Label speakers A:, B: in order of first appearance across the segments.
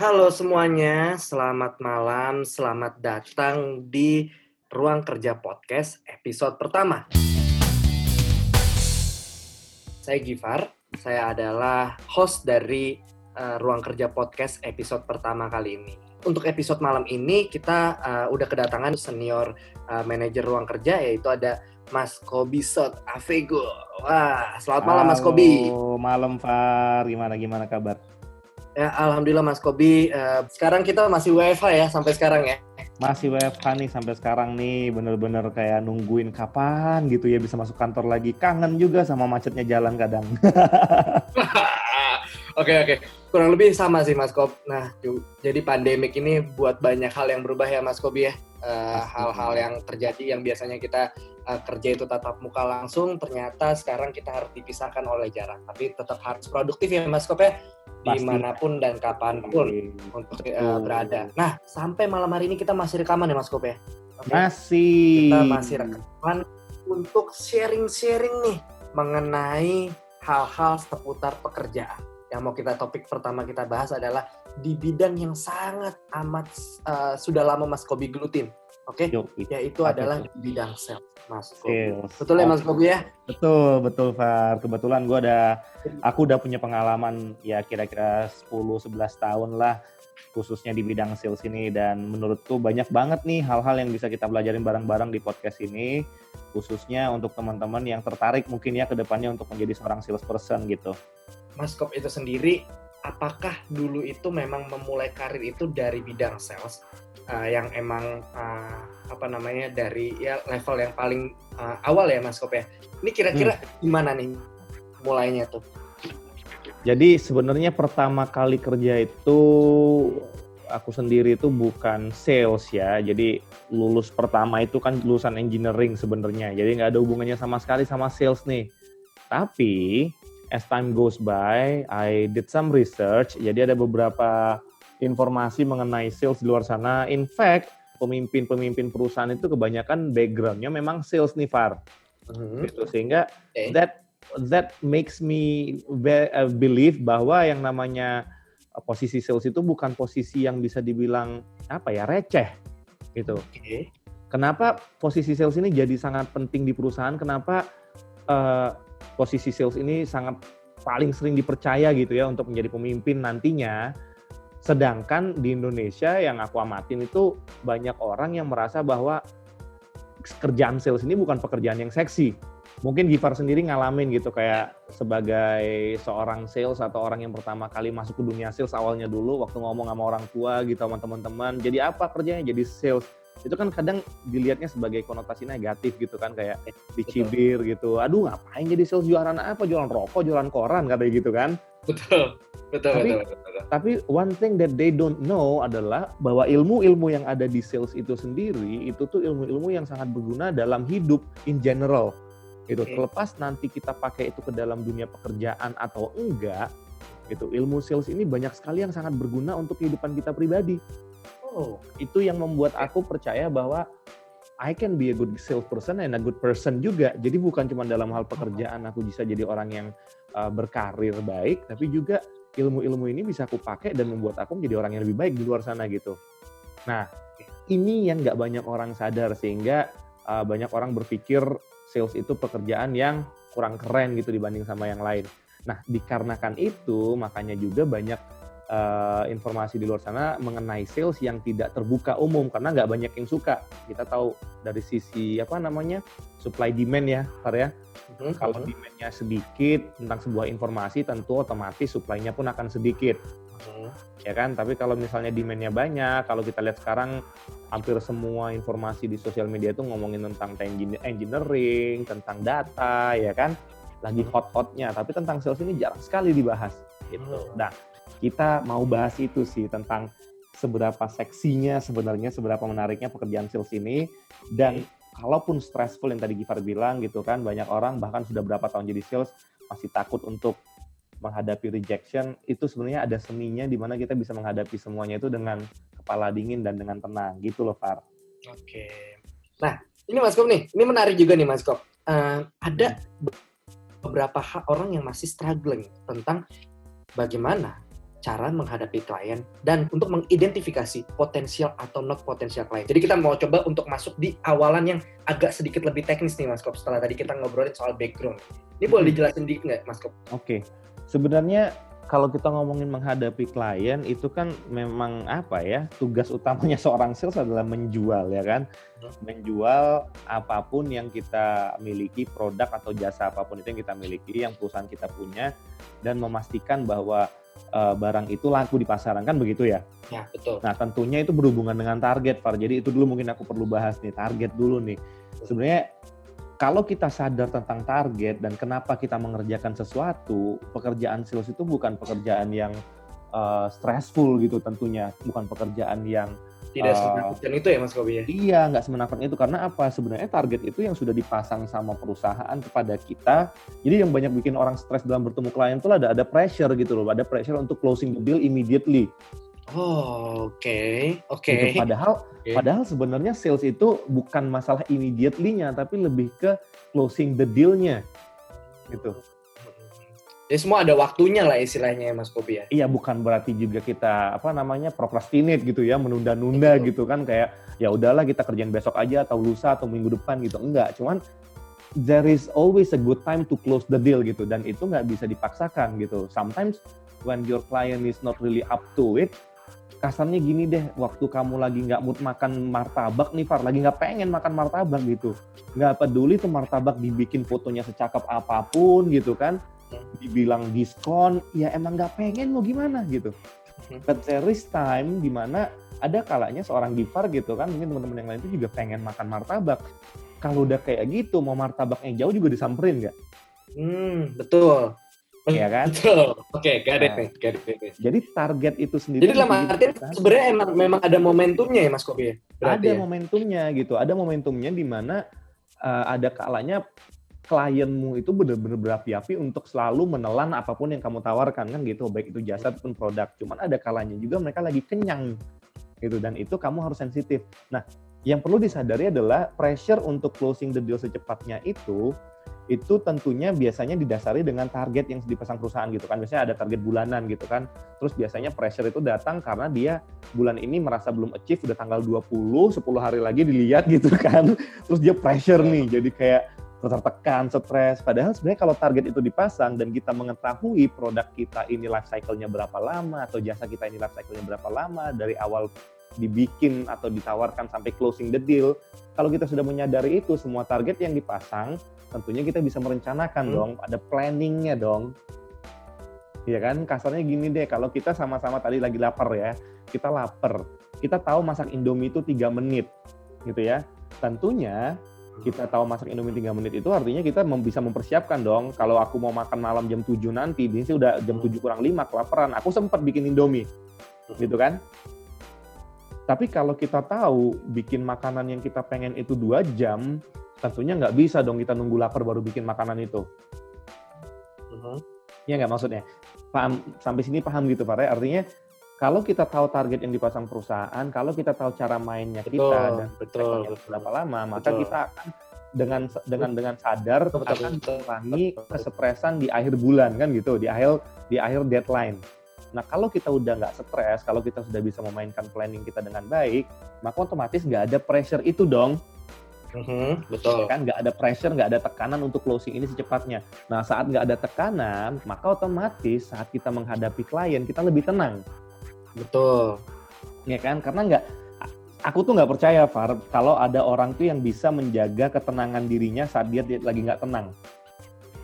A: Halo semuanya, selamat malam, selamat datang di Ruang Kerja Podcast episode pertama. Saya Gifar, saya adalah host dari uh, Ruang Kerja Podcast episode pertama kali ini. Untuk episode malam ini kita uh, udah kedatangan senior uh, manajer ruang kerja yaitu ada Mas Kobi Sot Avego. Wah, selamat malam Mas Kobi.
B: Malam Far, gimana gimana kabar?
A: Ya, alhamdulillah Mas Kobi. Uh, sekarang kita masih WFH ya sampai sekarang ya.
B: Masih WFH nih sampai sekarang nih, bener-bener kayak nungguin kapan gitu ya bisa masuk kantor lagi. Kangen juga sama macetnya jalan kadang.
A: Oke oke, kurang lebih sama sih Mas Kob. Nah, jadi pandemik ini buat banyak hal yang berubah ya Mas Kobi ya. Eh, hal-hal uh, yang terjadi yang biasanya kita uh, kerja itu tatap muka langsung, ternyata sekarang kita harus dipisahkan oleh jarak. Tapi tetap harus produktif ya Mas Kob ya di mana pun dan kapan pun untuk uh, berada. Nah, sampai malam hari ini kita masih rekaman ya Mas Kope?
B: Okay. Masih.
A: Kita masih rekaman untuk sharing-sharing nih mengenai hal-hal seputar pekerjaan. Yang mau kita topik pertama kita bahas adalah di bidang yang sangat amat uh, sudah lama Mas Kobi gelutin. Oke, okay? yaitu adalah di bidang sales, Mas Sales. Betul ya Mas Kobi ya?
B: Betul, betul Far. Kebetulan gue ada, aku udah punya pengalaman ya kira-kira 10-11 tahun lah khususnya di bidang sales ini dan menurutku banyak banget nih hal-hal yang bisa kita pelajarin bareng-bareng di podcast ini khususnya untuk teman-teman yang tertarik mungkin ya ke depannya untuk menjadi seorang salesperson gitu.
A: Mas Kop itu sendiri apakah dulu itu memang memulai karir itu dari bidang sales uh, yang emang uh, apa namanya dari ya level yang paling uh, awal ya Mas Kop ya. Ini kira-kira hmm. gimana nih mulainya tuh?
B: Jadi sebenarnya pertama kali kerja itu aku sendiri itu bukan sales ya. Jadi lulus pertama itu kan lulusan engineering sebenarnya. Jadi nggak ada hubungannya sama sekali sama sales nih. Tapi as time goes by, I did some research. Jadi ada beberapa informasi mengenai sales di luar sana. In fact, pemimpin-pemimpin perusahaan itu kebanyakan backgroundnya memang sales nih, Far. Mm-hmm. Gitu, sehingga okay. that that makes me be, uh, believe bahwa yang namanya uh, posisi sales itu bukan posisi yang bisa dibilang apa ya receh gitu. Okay. Kenapa posisi sales ini jadi sangat penting di perusahaan? Kenapa uh, posisi sales ini sangat paling sering dipercaya gitu ya untuk menjadi pemimpin nantinya. Sedangkan di Indonesia yang aku amatin itu banyak orang yang merasa bahwa kerjaan sales ini bukan pekerjaan yang seksi. Mungkin Gifar sendiri ngalamin gitu kayak sebagai seorang sales atau orang yang pertama kali masuk ke dunia sales awalnya dulu waktu ngomong sama orang tua gitu sama teman-teman. Jadi apa kerjanya? Jadi sales itu kan kadang dilihatnya sebagai konotasi negatif gitu kan kayak dicibir gitu. Aduh ngapain jadi sales jualan apa? Jualan rokok jualan koran katanya gitu kan.
A: Betul. Betul
B: tapi,
A: betul, betul, betul.
B: tapi one thing that they don't know adalah bahwa ilmu-ilmu yang ada di sales itu sendiri itu tuh ilmu-ilmu yang sangat berguna dalam hidup in general. Itu okay. terlepas nanti kita pakai itu ke dalam dunia pekerjaan atau enggak itu ilmu sales ini banyak sekali yang sangat berguna untuk kehidupan kita pribadi Itu yang membuat aku percaya bahwa I can be a good salesperson and a good person juga. Jadi bukan cuma dalam hal pekerjaan aku bisa jadi orang yang uh, berkarir baik, tapi juga ilmu-ilmu ini bisa aku pakai dan membuat aku menjadi orang yang lebih baik di luar sana gitu. Nah, ini yang nggak banyak orang sadar sehingga uh, banyak orang berpikir sales itu pekerjaan yang kurang keren gitu dibanding sama yang lain. Nah, dikarenakan itu makanya juga banyak uh, informasi di luar sana mengenai sales yang tidak terbuka umum karena nggak banyak yang suka. Kita tahu dari sisi apa namanya supply demand ya, Par ya. Mm-hmm. Kalau demandnya sedikit tentang sebuah informasi tentu otomatis supply-nya pun akan sedikit. Mm-hmm. Ya kan, tapi kalau misalnya demandnya banyak, kalau kita lihat sekarang hampir semua informasi di sosial media itu ngomongin tentang engineering, tentang data, ya kan, lagi hot-hotnya. Tapi tentang sales ini jarang sekali dibahas. Gitu. Nah, kita mau bahas itu sih tentang seberapa seksinya sebenarnya, seberapa menariknya pekerjaan sales ini dan kalaupun stressful yang tadi Gifar bilang gitu kan, banyak orang bahkan sudah berapa tahun jadi sales masih takut untuk menghadapi rejection, itu sebenarnya ada seninya di mana kita bisa menghadapi semuanya itu dengan kepala dingin dan dengan tenang gitu loh Far.
A: Oke. Nah, ini Mas Kop nih, ini menarik juga nih Mas Kop. Uh, ada beberapa orang yang masih struggling tentang bagaimana cara menghadapi klien dan untuk mengidentifikasi potensial atau not potensial klien. Jadi kita mau coba untuk masuk di awalan yang agak sedikit lebih teknis nih Mas Kop. Setelah tadi kita ngobrolin soal background. Ini boleh
B: Hmm.
A: dijelasin dikit nggak Mas Kop?
B: Oke, sebenarnya kalau kita ngomongin menghadapi klien itu kan memang apa ya tugas utamanya seorang sales adalah menjual ya kan,
A: Hmm.
B: menjual apa pun yang kita miliki produk atau jasa apa pun itu yang kita miliki yang perusahaan kita punya dan memastikan bahwa eh, barang itu laku di pasaran kan begitu ya.
A: Ya, betul.
B: Nah tentunya itu berhubungan dengan target, Far. Jadi itu dulu mungkin aku perlu bahas nih target dulu nih. Sebenarnya kalau kita sadar tentang target dan kenapa kita mengerjakan sesuatu, pekerjaan sales itu bukan pekerjaan yang uh, stressful gitu tentunya, bukan pekerjaan yang
A: Tidak semenakutkan itu ya Mas Kobi ya?
B: iya nggak semenakutkan itu karena apa? Sebenarnya target itu yang sudah dipasang sama perusahaan kepada kita. Jadi yang banyak bikin orang stres dalam bertemu klien itu ada ada pressure gitu loh, ada pressure untuk closing the deal immediately.
A: Oh, oke. Oke.
B: Gitu. Padahal
A: Oke.
B: padahal sebenarnya sales itu bukan masalah immediately-nya tapi lebih ke closing the deal-nya. Gitu.
A: Jadi semua ada waktunya lah istilahnya ya Mas Kobi ya?
B: Iya bukan berarti juga kita apa namanya procrastinate gitu ya, menunda-nunda gitu kan kayak ya udahlah kita kerjain besok aja atau lusa atau minggu depan gitu. Enggak, cuman there is always a good time to close the deal gitu dan itu nggak bisa dipaksakan gitu. Sometimes when your client is not really up to it, kasarnya gini deh, waktu kamu lagi nggak mood makan martabak nih, Far, lagi nggak pengen makan martabak gitu, nggak peduli tuh martabak dibikin fotonya secakep apa pun gitu kan, dibilang diskon, ya emang nggak pengen mau gimana gitu. But there is time di mana ada kalanya seorang giver gitu kan, mungkin teman-teman yang lain itu juga pengen makan martabak. Kalau udah kayak gitu, mau martabaknya jauh juga disamperin nggak?
A: Hmm, betul.
B: Iya kan?
A: Betul. Oke, got it
B: Nah.
A: nih, got it, got it.
B: Jadi target itu sendiri.
A: Jadi
B: mesti
A: artian
B: dipasang.
A: sebenarnya emang memang ada momentumnya ya Mas Kobi ya? Berarti
B: ada
A: ya?
B: momentumnya gitu ada momentumnya di mana uh, ada kalanya klienmu itu benar-benar berapi-api untuk selalu menelan apa pun yang kamu tawarkan kan gitu. Baik itu jasa ataupun produk. Cuman ada kalanya juga mereka lagi kenyang gitu. Dan itu kamu harus sensitif. Nah yang perlu disadari adalah pressure untuk closing the deal secepatnya itu itu tentunya biasanya didasari dengan target yang dipasang perusahaan gitu kan. Biasanya ada target bulanan gitu kan. Terus biasanya pressure itu datang karena dia bulan ini merasa belum achieve udah tanggal 20 10 hari lagi dilihat gitu kan. Terus dia pressure nih. Jadi kayak tertekan, stres. Padahal sebenarnya kalau target itu dipasang dan kita mengetahui produk kita ini life cycle-nya berapa lama atau jasa kita ini life cycle-nya berapa lama dari awal dibikin atau ditawarkan sampai closing the deal. Kalau kita sudah menyadari itu semua target yang dipasang, tentunya kita bisa merencanakan
A: Hmm.
B: dong, ada planningnya dong. Iya kan, kasarnya gini deh, kalau kita sama-sama tadi lagi lapar ya, kita lapar, kita tahu masak Indomie itu tiga menit, gitu ya. Tentunya kita tahu masak Indomie 3 menit itu artinya kita mem- bisa mempersiapkan dong. Kalau aku mau makan malam jam 7 nanti, ini sih udah jam 7 kurang 5 kelaparan. Aku sempat bikin Indomie. Gitu kan? Tapi kalau kita tahu bikin makanan yang kita pengen itu dua jam, tentunya nggak bisa dong kita nunggu lapar baru bikin makanan itu.
A: Mhm.
B: Iya nggak maksudnya? Paham sampai sini paham gitu Pak? Artinya kalau kita tahu target yang dipasang perusahaan, kalau kita tahu cara mainnya
A: Betul,
B: kita dan
A: betul, betul.
B: berapa lama, maka
A: Betul.
B: kita akan dengan dengan dengan sadar
A: Betul,
B: akan mengurangi kesetresan di akhir bulan kan gitu, di akhir di akhir deadline. Nah kalau kita udah nggak stres, kalau kita sudah bisa memainkan planning kita dengan baik, maka otomatis nggak ada pressure itu dong,
A: Mhm, betul.
B: kan? Nggak ada pressure, nggak ada tekanan untuk closing ini secepatnya. Nah saat nggak ada tekanan, maka otomatis saat kita menghadapi klien kita lebih tenang,
A: Betul.
B: ya kan? Karena nggak, aku tuh nggak percaya, Far, kalau ada orang tuh yang bisa menjaga ketenangan dirinya saat dia lagi nggak tenang.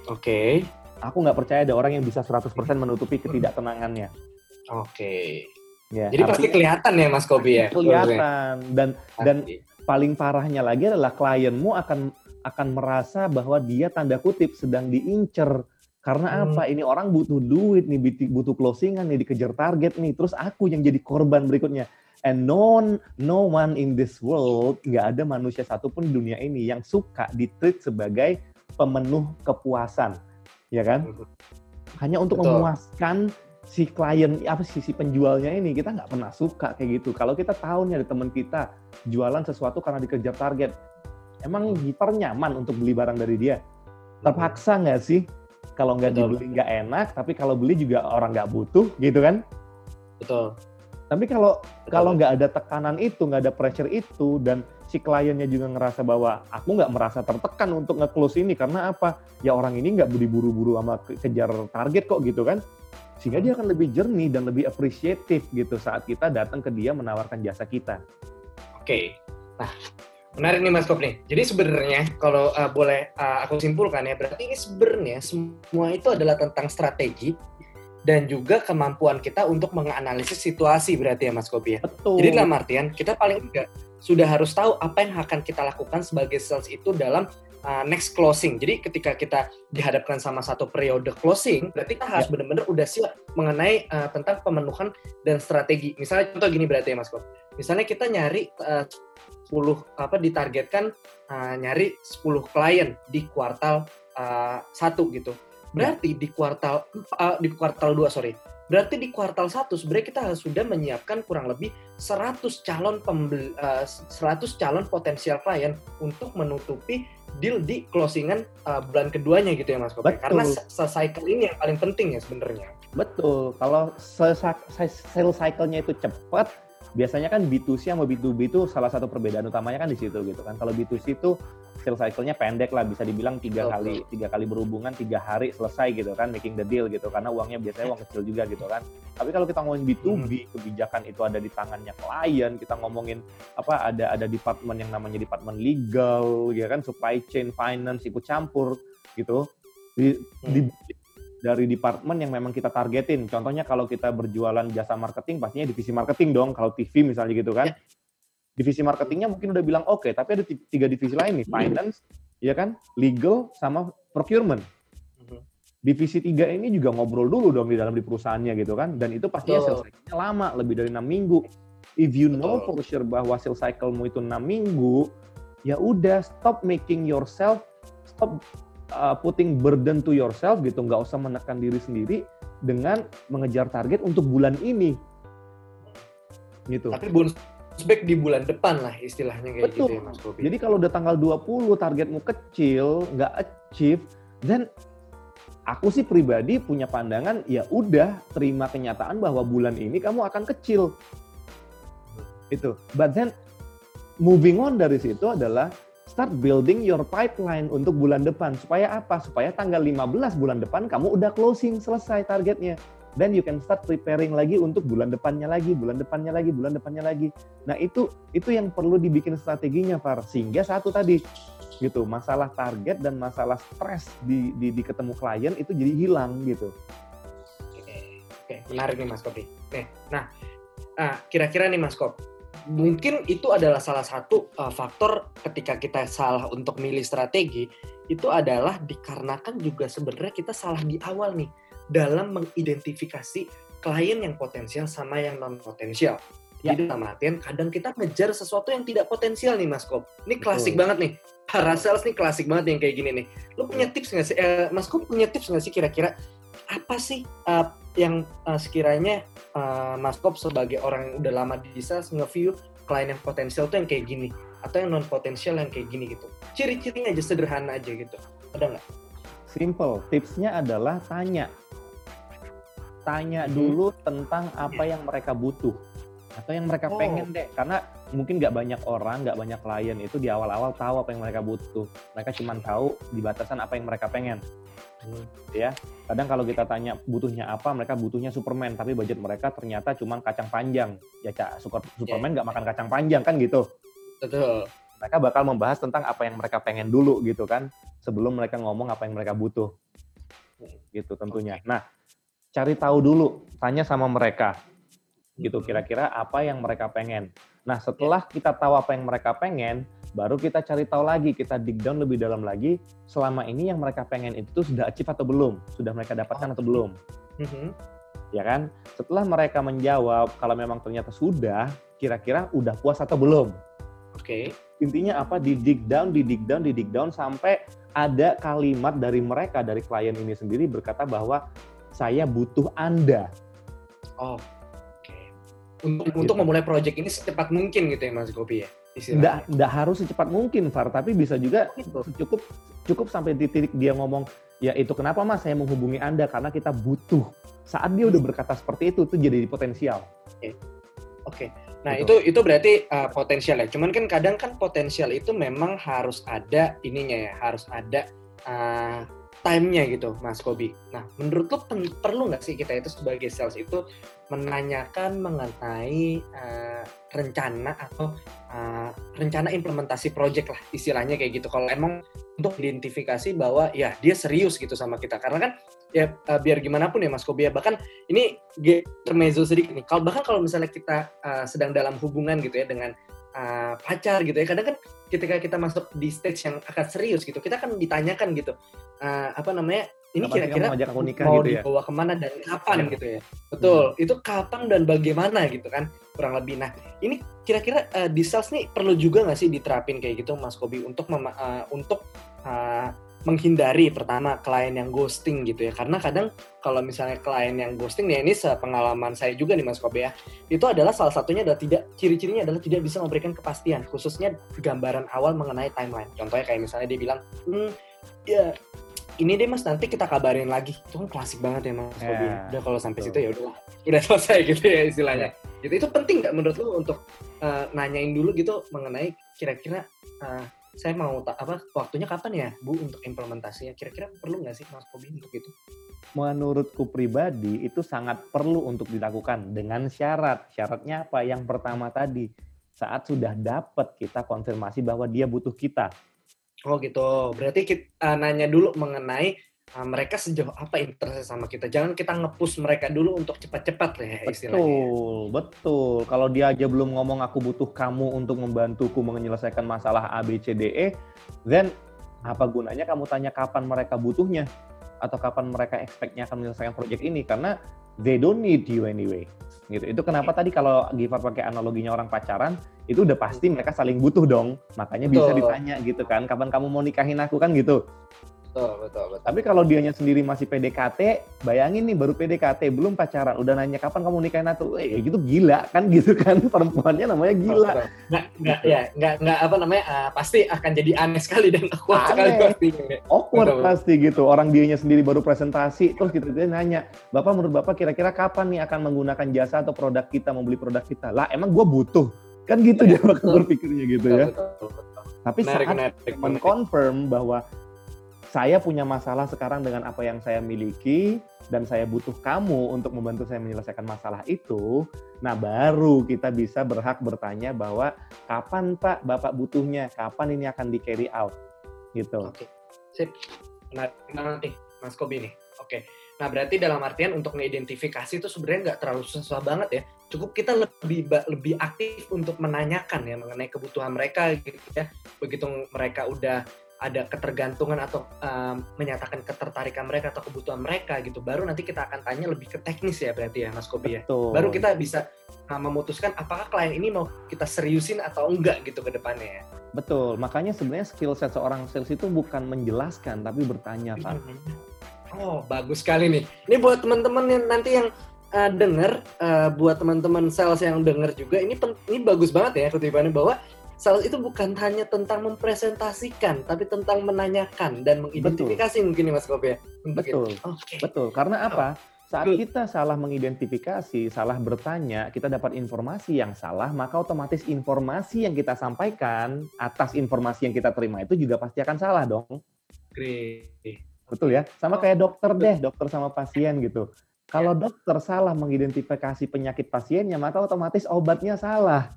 A: Oke.
B: Aku nggak percaya ada orang yang bisa 100% menutupi ketidaktenangannya.
A: Oke.
B: Ya,
A: Jadi pasti
B: artinya
A: kelihatan ya Mas Kobi ya?
B: kelihatan dan dan
A: Pasti.
B: paling parahnya lagi adalah klienmu akan akan merasa bahwa dia tanda kutip sedang diincer karena
A: Hmm.
B: apa? Ini orang butuh duit nih butuh- closingan nih dikejar target nih. Terus aku yang jadi korban berikutnya. And no no one in this world nggak ada manusia satupun di dunia ini yang suka ditreat sebagai pemenuh kepuasan. Ya kan? Hanya untuk
A: Betul.
B: memuaskan si klien apa sih si penjualnya ini. Kita nggak pernah suka kayak gitu. Kalau kita tahu nih ada teman kita jualan sesuatu karena dikejar target emang giver nyaman untuk beli barang dari dia? Terpaksa nggak sih kalau nggak dibeli nggak enak tapi kalau beli juga orang nggak butuh gitu kan
A: Betul.
B: Tapi kalau kalau nggak ada tekanan itu, nggak ada pressure itu, dan si kliennya juga ngerasa bahwa aku nggak merasa tertekan untuk nge-close ini karena apa? Ya orang ini nggak buru-buru sama kejar target kok gitu kan? Sehingga dia akan lebih jernih dan lebih appreciative gitu saat kita datang ke dia menawarkan jasa kita.
A: Oke. Nah, menarik nih Mas Kop nih. Jadi sebenarnya kalau uh, boleh uh, aku simpulkan ya, berarti ini sebenarnya semua itu adalah tentang strategi dan juga kemampuan kita untuk menganalisis situasi berarti ya Mas Kopi ya.
B: Betul.
A: Jadi dalam artian kita paling enggak sudah harus tahu apa yang akan kita lakukan sebagai sales itu dalam uh, next closing. Jadi ketika kita dihadapkan sama satu periode closing, berarti kita harus ya. benar-benar udah siap mengenai uh, tentang pemenuhan dan strategi. Misalnya contoh gini berarti ya Mas Kop. Misalnya kita nyari uh, 10 apa ditargetkan uh, nyari 10 klien di kuartal uh, 1 gitu. Berarti di kuartal uh, di kuartal 2 sorry Berarti di kuartal 1 sebenarnya kita sudah menyiapkan kurang lebih 100 calon pembeli, uh, 100 calon potensial klien untuk menutupi deal di closingan uh, bulan keduanya gitu ya Mas Kopi. Karena cycle ini yang paling penting ya sebenarnya.
B: Betul. Kalau sales cycle-nya itu cepat, biasanya kan B2C sama B2B itu salah satu perbedaan utamanya kan di situ gitu kan. Kalau B2C itu sales cycle-nya pendek lah, bisa dibilang tiga kali tiga kali berhubungan tiga hari selesai gitu kan, making the deal gitu karena uangnya biasanya uang kecil juga gitu kan. Tapi kalau kita ngomongin B2B, hmm. kebijakan itu ada di tangannya klien, kita ngomongin apa ada ada departemen yang namanya departemen legal, ya kan, supply chain, finance ikut campur gitu. Di, hmm. di, dari departemen yang memang kita targetin. Contohnya kalau kita berjualan jasa marketing, pastinya divisi marketing dong. Kalau TV misalnya gitu kan. Ya divisi marketingnya mungkin udah bilang oke, okay, tapi ada tiga divisi lain nih, finance, ya kan, legal, sama procurement. Mhm. Divisi tiga ini juga ngobrol dulu dong di dalam di perusahaannya gitu kan, dan itu pastinya sales cycle lama, lebih dari enam minggu. If you know for sure bahwa sales cycle-mu itu enam minggu, ya udah stop making yourself, stop uh, putting burden to yourself gitu, nggak usah menekan diri sendiri dengan mengejar target untuk bulan ini. Gitu.
A: Tapi bonus back di bulan depan lah istilahnya kayak Betul. gitu ya Mas Bobi.
B: Jadi kalau udah tanggal 20 targetmu kecil, nggak achieve, dan aku sih pribadi punya pandangan ya udah terima kenyataan bahwa bulan ini kamu akan kecil. Itu. But then moving on dari situ adalah start building your pipeline untuk bulan depan. Supaya apa? Supaya tanggal 15 bulan depan kamu udah closing selesai targetnya then you can start preparing lagi untuk bulan depannya lagi, bulan depannya lagi, bulan depannya lagi. Nah itu itu yang perlu dibikin strateginya, Far. Sehingga satu tadi gitu masalah target dan masalah stres di, di, di ketemu klien itu jadi hilang gitu.
A: Oke, oke menarik nih Mas Kopi. Nah, nah kira-kira nih Mas Kop, mungkin itu adalah salah satu uh, faktor ketika kita salah untuk milih strategi itu adalah dikarenakan juga sebenarnya kita salah di awal nih dalam mengidentifikasi klien yang potensial sama yang non potensial. Ya. Jadi dalam artian kadang kita ngejar sesuatu yang tidak potensial nih Mas Kop. Ini klasik Betul. banget nih. Para sales nih klasik banget yang kayak gini nih. Lo punya tips nggak sih? Eh, Mas Kop punya tips nggak sih kira-kira apa sih uh, yang uh, sekiranya uh, Mas Kop sebagai orang yang udah lama di sales nge-view klien yang potensial tuh yang kayak gini atau yang non potensial yang kayak gini gitu. Ciri-cirinya aja sederhana aja gitu. Ada nggak?
B: Simple. Tipsnya adalah tanya tanya hmm. dulu tentang apa yang mereka butuh atau yang mereka oh. pengen deh karena mungkin nggak banyak orang nggak banyak klien itu di awal-awal tahu apa yang mereka butuh mereka cuma tahu di batasan apa yang mereka pengen. Ya. Kadang kalau kita tanya butuhnya apa mereka butuhnya Superman tapi budget mereka ternyata cuma kacang panjang. Ya cak super, Superman nggak yeah. makan kacang panjang kan gitu?
A: Betul.
B: Mereka bakal membahas tentang apa yang mereka pengen dulu gitu kan? Sebelum mereka ngomong apa yang mereka butuh. Gitu tentunya. Nah cari tahu dulu, tanya sama mereka. Gitu kira-kira apa yang mereka pengen. Nah, setelah kita tahu apa yang mereka pengen, baru kita cari tahu lagi, kita dig down lebih dalam lagi, selama ini yang mereka pengen itu sudah achieve atau belum? Sudah mereka dapatkan atau belum? Mm-hmm. Ya kan? Setelah mereka menjawab, kalau memang ternyata sudah, kira-kira udah puas atau belum?
A: Oke. Okay.
B: Intinya apa? Di dig down, di dig down, di dig down sampai ada kalimat dari mereka, dari klien ini sendiri berkata bahwa saya butuh Anda.
A: Oh, oke. Okay. Untuk, gitu. untuk memulai proyek ini secepat mungkin gitu ya Mas Gopi ya?
B: Nggak, nggak harus secepat mungkin, Far, tapi bisa juga gitu. cukup cukup sampai di titik dia ngomong, ya itu kenapa mas saya menghubungi Anda, karena kita butuh. Saat dia udah hmm. berkata seperti itu, itu jadi potensial.
A: Oke, okay. okay. nah gitu. itu itu berarti uh, potensial ya. Cuman kan kadang kan potensial itu memang harus ada ininya ya, harus ada uh, time-nya gitu, Mas Kobi. Nah, menurut lo perlu nggak sih kita itu sebagai sales itu menanyakan mengenai uh, rencana atau uh, rencana implementasi project lah istilahnya kayak gitu. Kalau emang untuk identifikasi bahwa ya dia serius gitu sama kita, karena kan ya uh, biar gimana pun ya Mas Kobi ya bahkan ini termezo sedikit nih. Kalau bahkan kalau misalnya kita uh, sedang dalam hubungan gitu ya dengan uh, pacar gitu ya, kadang kan ketika kita masuk di stage yang akan serius gitu, kita kan ditanyakan gitu uh, apa namanya ini kira-kira mau, mau gitu ya? dibawa ke mana dan kapan ya. gitu ya betul hmm. itu kapan dan bagaimana gitu kan kurang lebih nah ini kira-kira uh, di sales nih perlu juga nggak sih diterapin kayak gitu Mas Kobi untuk uh, untuk uh, menghindari pertama klien yang ghosting gitu ya karena kadang kalau misalnya klien yang ghosting ya ini pengalaman saya juga nih Mas Kobe ya itu adalah salah satunya adalah tidak ciri-cirinya adalah tidak bisa memberikan kepastian khususnya gambaran awal mengenai timeline contohnya kayak misalnya dia bilang hmm, ya ini deh mas nanti kita kabarin lagi. Itu kan klasik banget ya mas yeah. udah kalau sampai situ ya udah. Udah selesai gitu ya istilahnya. Yeah. gitu itu penting nggak menurut lu untuk uh, nanyain dulu gitu mengenai kira-kira uh, saya mau tak apa waktunya kapan ya bu untuk implementasinya? Kira-kira perlu nggak sih mas Kobi untuk itu?
B: Menurutku pribadi itu sangat perlu untuk dilakukan dengan syarat. Syaratnya apa? Yang pertama tadi saat sudah dapat kita konfirmasi bahwa dia butuh kita
A: Oh gitu. Berarti kita uh, nanya dulu mengenai uh, mereka sejauh apa interest sama kita. Jangan kita ngepus mereka dulu untuk cepat-cepat ya
B: istilahnya. Betul, betul. Kalau dia aja belum ngomong aku butuh kamu untuk membantuku menyelesaikan masalah A B C D E, then apa gunanya kamu tanya kapan mereka butuhnya atau kapan mereka expect-nya akan menyelesaikan proyek ini karena they don't need you anyway gitu. Itu kenapa tadi kalau Gifar pakai analoginya orang pacaran, itu udah pasti mereka saling butuh dong. Makanya Betul. bisa ditanya gitu kan, kapan kamu mau nikahin aku kan gitu. Betul, betul, betul. Tapi kalau dianya sendiri masih PDKT, bayangin nih baru PDKT, belum pacaran, udah nanya kapan kamu nikahin aku, eh gitu gila kan gitu kan perempuannya namanya gila.
A: Nggak, nggak ya, nggak, nggak apa namanya, uh, pasti akan jadi aneh sekali dan awkward aneh. sekali
B: pasti. Awkward betul, pasti gitu. Orang dianya sendiri baru presentasi, terus kita gitu, nanya, bapak menurut bapak kira-kira kapan nih akan menggunakan jasa atau produk kita, membeli produk kita? Lah emang gue butuh, kan gitu ya, dia bakal berpikirnya gitu betul, ya. Betul, betul, betul. Tapi menarik, saat mengkonfirm bahwa saya punya masalah sekarang dengan apa yang saya miliki dan saya butuh kamu untuk membantu saya menyelesaikan masalah itu, nah baru kita bisa berhak bertanya bahwa kapan Pak Bapak butuhnya, kapan ini akan di carry out, gitu.
A: Oke, sip. Nah, nanti Mas Kobi nih. Oke. Nah, berarti dalam artian untuk mengidentifikasi itu sebenarnya nggak terlalu susah banget ya. Cukup kita lebih lebih aktif untuk menanyakan ya mengenai kebutuhan mereka gitu ya. Begitu mereka udah ada ketergantungan atau um, menyatakan ketertarikan mereka atau kebutuhan mereka gitu baru nanti kita akan tanya lebih ke teknis ya berarti ya Mas Kobi ya. Baru kita bisa uh, memutuskan apakah klien ini mau kita seriusin atau enggak gitu ke depannya ya.
B: Betul makanya sebenarnya skill set seorang sales itu bukan menjelaskan tapi bertanya Pak.
A: Oh bagus sekali nih. Ini buat teman-teman yang nanti yang uh, denger uh, buat teman-teman sales yang denger juga ini ini bagus banget ya kutipannya bahwa sales itu bukan hanya tentang mempresentasikan, tapi tentang menanyakan dan mengidentifikasi Betul. mungkin nih Mas Kobe.
B: Betul. Okay. Betul. Karena apa? Saat kita salah mengidentifikasi, salah bertanya, kita dapat informasi yang salah, maka otomatis informasi yang kita sampaikan atas informasi yang kita terima itu juga pasti akan salah dong.
A: Great.
B: Betul ya? Sama oh, kayak dokter deh, dokter sama pasien gitu. Kalau ya. dokter salah mengidentifikasi penyakit pasiennya, maka otomatis obatnya salah.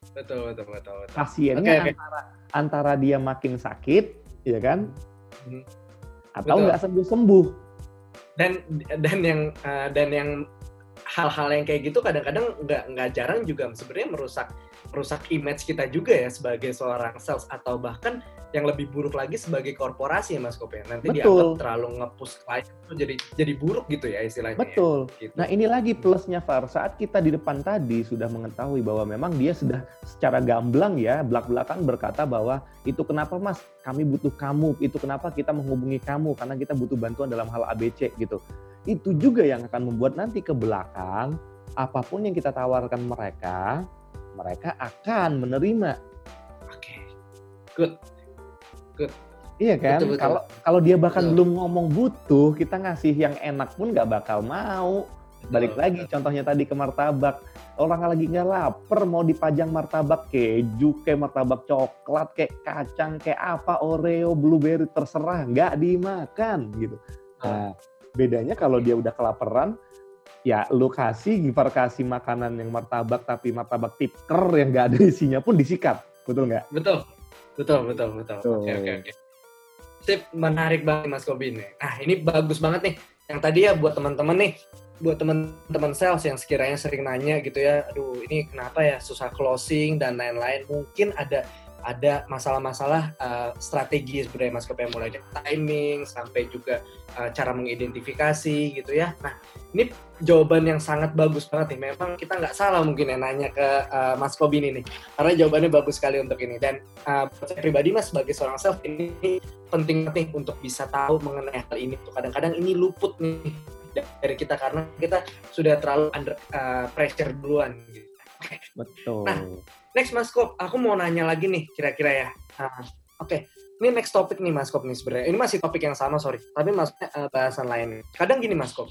A: Betul, betul, betul. betul.
B: Pasiennya okay, antara okay. antara dia makin sakit, ya kan? Hmm. Atau nggak sembuh-sembuh.
A: Dan dan yang uh, dan yang hal-hal yang kayak gitu kadang-kadang nggak nggak jarang juga sebenarnya merusak merusak image kita juga ya sebagai seorang sales atau bahkan yang lebih buruk lagi sebagai korporasi ya Mas Kopi. Nanti Betul. dianggap terlalu ngepus klien itu jadi jadi buruk gitu ya istilahnya.
B: Ya. Betul. Ya, gitu. Nah ini lagi plusnya Far, saat kita di depan tadi sudah mengetahui bahwa memang dia sudah secara gamblang ya belak-belakan berkata bahwa itu kenapa Mas kami butuh kamu, itu kenapa kita menghubungi kamu karena kita butuh bantuan dalam hal ABC gitu. Itu juga yang akan membuat nanti ke belakang apa pun yang kita tawarkan mereka mereka akan menerima.
A: Oke. Good. Good.
B: Iya kan?
A: Betul, betul.
B: Kalau kalau dia bahkan
A: Betul.
B: belum ngomong butuh, kita ngasih yang enak pun nggak bakal mau. Balik
A: Betul,
B: lagi
A: betul.
B: contohnya tadi ke martabak. Orang lagi nggak lapar mau dipajang martabak keju, kayak martabak coklat, kayak kacang, kayak apa, Oreo, blueberry terserah, nggak dimakan gitu. Nah, bedanya kalau dia udah kelaparan, ya lu kasih, Gifar kasih makanan yang martabak tapi martabak tipker yang nggak ada isinya pun disikat, betul nggak?
A: Betul. Betul, betul, betul. Oke, oke, oke. Sip, menarik banget Mas Kobi nih. Nah, ini bagus banget nih. Yang tadi ya buat teman-teman nih, buat teman-teman sales yang sekiranya sering nanya gitu ya, aduh ini kenapa ya susah closing dan lain-lain. Mungkin ada ada masalah-masalah uh, strategi sebenarnya Mas Kobi mulai dari timing sampai juga uh, cara mengidentifikasi gitu ya. Nah, ini jawaban yang sangat bagus banget nih. Memang kita nggak salah mungkin ya nanya ke uh, Mas Kobi ini nih. Karena jawabannya bagus sekali untuk ini. Dan uh, saya pribadi mas sebagai seorang sales ini penting nih untuk bisa tahu mengenai hal ini. Tuh kadang-kadang ini luput nih dari kita karena kita sudah terlalu under uh, pressure duluan. Gitu.
B: Betul.
A: Nah, next Mas Kop, aku mau nanya lagi nih kira-kira ya. Ah, Oke, ini next topik nih Mas Kop nih sebenarnya. Ini masih topik yang sama sorry, tapi maksudnya eh, bahasan lain. Kadang gini Mas Kop,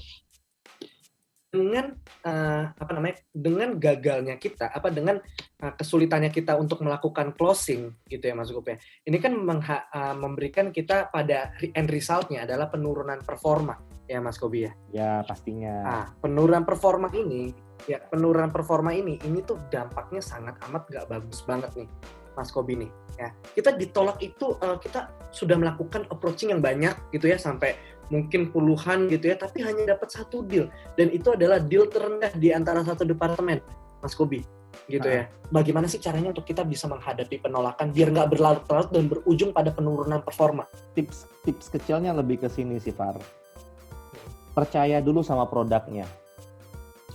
A: dengan eh, apa namanya, dengan gagalnya kita, apa dengan eh, kesulitannya kita untuk melakukan closing gitu ya Mas Kop ya. Ini kan mengha- eh, memberikan kita pada end resultnya adalah penurunan performa ya Mas Kobi ya.
B: Ya pastinya.
A: Nah, penurunan performa ini, ya penurunan performa ini, ini tuh dampaknya sangat amat gak bagus banget nih, Mas Kobi nih. Ya, kita ditolak itu eh, kita sudah melakukan approaching yang banyak gitu ya sampai mungkin puluhan gitu ya, tapi hanya dapat satu deal dan itu adalah deal terendah di antara satu departemen, Mas Kobi. Gitu ya. Bagaimana sih caranya untuk kita bisa menghadapi penolakan biar nggak berlarut-larut dan berujung pada penurunan performa?
B: Tips tips kecilnya lebih ke sini sih Far. Percaya dulu sama produknya.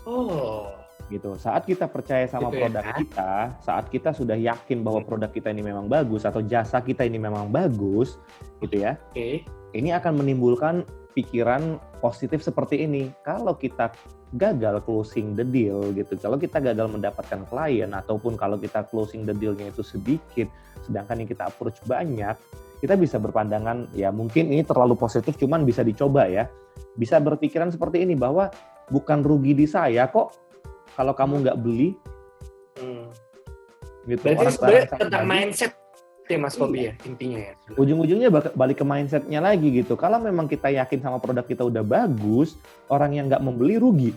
A: Oh,
B: gitu. Saat kita percaya sama
A: Gitu ya,
B: produk
A: kan?
B: kita, saat kita sudah yakin bahwa
A: Hmm.
B: produk kita ini memang bagus atau jasa kita ini memang bagus, gitu ya.
A: oke.
B: Ini akan menimbulkan pikiran positif seperti ini. Kalau kita gagal closing the deal gitu, kalau kita gagal mendapatkan klien ataupun kalau kita closing the dealnya itu sedikit, sedangkan yang kita approach banyak, kita bisa berpandangan ya mungkin ini terlalu positif, cuman bisa dicoba ya. Bisa berpikiran seperti ini bahwa bukan rugi di saya kok kalau kamu nggak beli
A: Hmm.
B: gitu.
A: Berarti
B: Orang
A: sebenarnya tentang
B: bagi,
A: mindset ya Mas Kobi ya intinya ya.
B: ujung-ujungnya balik ke mindsetnya lagi gitu. Kalau memang kita yakin sama produk kita udah bagus, orang yang nggak membeli rugi.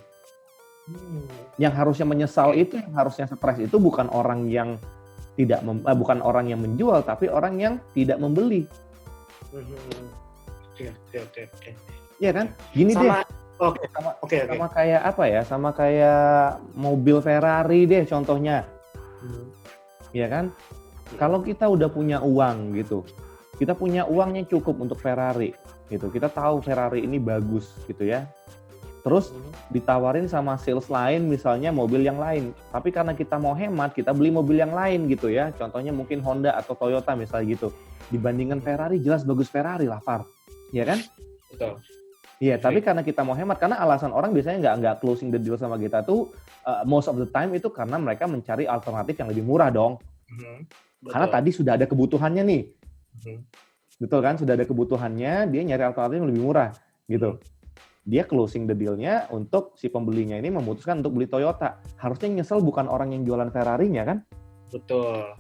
A: Hmm.
B: Yang harusnya menyesal itu, yang harusnya stres itu bukan orang yang tidak mem- eh, bukan orang yang menjual, tapi orang yang tidak membeli.
A: Hmm. Oke oke oke oke.
B: Iya kan? Gini deh,
A: Sama oke
B: sama,
A: oke oke.
B: sama kayak apa ya? Sama kayak mobil Ferrari deh contohnya.
A: Hmm.
B: ya kan? Kalau kita udah punya uang gitu, kita punya uangnya cukup untuk Ferrari gitu. Kita tahu Ferrari ini bagus gitu ya. Terus
A: Hmm.
B: ditawarin sama sales lain misalnya mobil yang lain. Tapi karena kita mau hemat, kita beli mobil yang lain gitu ya. Contohnya mungkin Honda atau Toyota misalnya gitu. Dibandingkan Ferrari jelas bagus Ferrari lah, Far. Ya kan?
A: Betul.
B: Iya, tapi karena kita mau hemat, karena alasan orang biasanya nggak nggak closing the deal sama kita tuh uh, most of the time itu karena mereka mencari alternatif yang lebih murah dong.
A: Hmm.
B: Karena tadi sudah ada kebutuhannya nih.
A: Hmm.
B: Betul kan? Sudah ada kebutuhannya, dia nyari alternatif yang lebih murah gitu. Dia closing the deal-nya untuk si pembelinya ini memutuskan untuk beli Toyota. Harusnya nyesel bukan orang yang jualan Ferrari-nya kan?
A: Betul.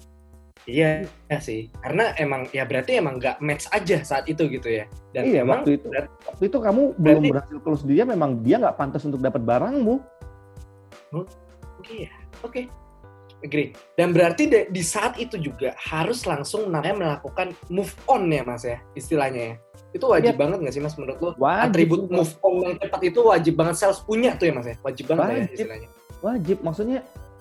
A: Iya ya sih. Karena emang ya berarti emang nggak match aja saat itu gitu ya. Dan
B: iya,
A: emang
B: waktu itu.
A: berat-
B: Waktu itu kamu belum
A: berarti-
B: berhasil close dia, memang dia nggak pantas untuk dapat barangmu.
A: Oke ya. Oke. Agree. Dan berarti de- di saat itu juga harus langsung namanya melakukan move on ya Mas ya istilahnya ya. Itu wajib
B: Iya.
A: banget nggak sih Mas menurut lo?
B: Wajib,
A: Atribut move on yang tepat itu wajib banget sales punya tuh ya Mas ya. Wajib banget ya
B: Wajib.
A: istilahnya.
B: wajib. Maksudnya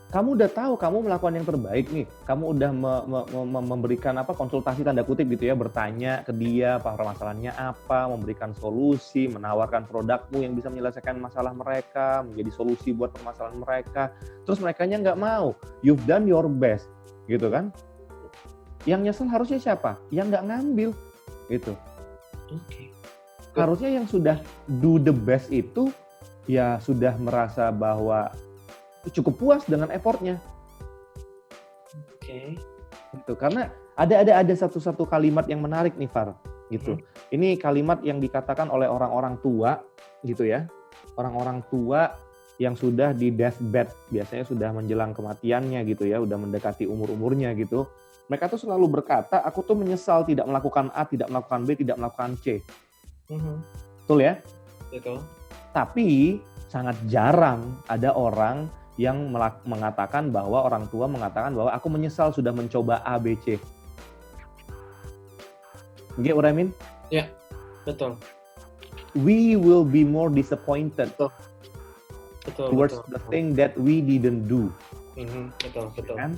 B: kamu udah tahu kamu melakukan yang terbaik nih. Kamu udah me- me- me- memberikan apa konsultasi tanda kutip gitu ya, bertanya ke dia apa permasalahannya apa, memberikan solusi, menawarkan produkmu yang bisa menyelesaikan masalah mereka, menjadi solusi buat permasalahan mereka. Terus mereka nggak mau. You've done your best, gitu kan? Yang nyesel harusnya siapa? Yang nggak ngambil, gitu.
A: Oke.
B: Harusnya yang sudah do the best itu ya sudah merasa bahwa cukup puas dengan effortnya.
A: Okay.
B: Gitu. Karena ada ada ada satu satu kalimat yang menarik nih Far gitu. Hmm. Ini kalimat yang dikatakan oleh orang-orang tua gitu ya. Orang-orang tua yang sudah di deathbed, biasanya sudah menjelang kematiannya gitu ya, udah mendekati umur-umurnya gitu. Mereka tuh selalu berkata, aku tuh menyesal tidak melakukan A, tidak melakukan B, tidak melakukan C. Mm-hmm. Betul ya?
A: Betul.
B: Tapi sangat jarang ada orang yang mengatakan bahwa orang tua mengatakan bahwa aku menyesal sudah mencoba A, B, C. I mean?
A: Ya, betul.
B: We will be more disappointed
A: betul. Betul,
B: towards
A: betul,
B: the thing that we didn't do.
A: Mm-hmm, betul, betul.
B: Kan?